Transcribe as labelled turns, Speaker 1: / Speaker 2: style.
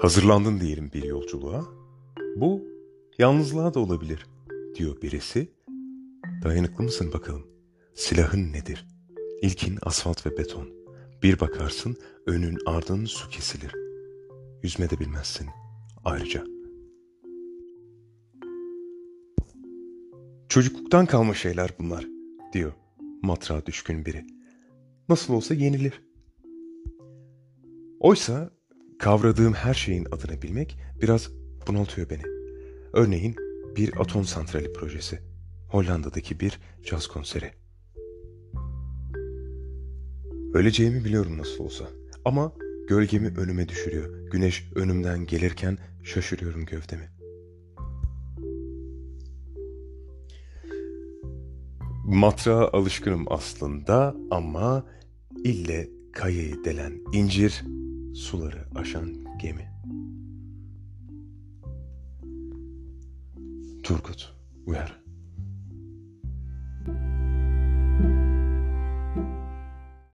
Speaker 1: Hazırlandın diyelim bir yolculuğa. Bu yalnızlığa da olabilir diyor birisi. Dayanıklı mısın bakalım? Silahın nedir? İlkin asfalt ve beton. Bir bakarsın önün ardın su kesilir. Yüzme de bilmezsin ayrıca. Çocukluktan kalma şeyler bunlar diyor matrağa düşkün biri. Nasıl olsa yenilir. Oysa kavradığım her şeyin adını bilmek biraz bunaltıyor beni. Örneğin bir atom santrali projesi. Hollanda'daki bir caz konseri. Öleceğimi biliyorum nasıl olsa. Ama gölgemi önüme düşürüyor. Güneş önümden gelirken şaşırıyorum gövdemi. Matrağa alışkınım aslında ama ille kayayı delen incir, suları aşan gemi. Turgut Uyar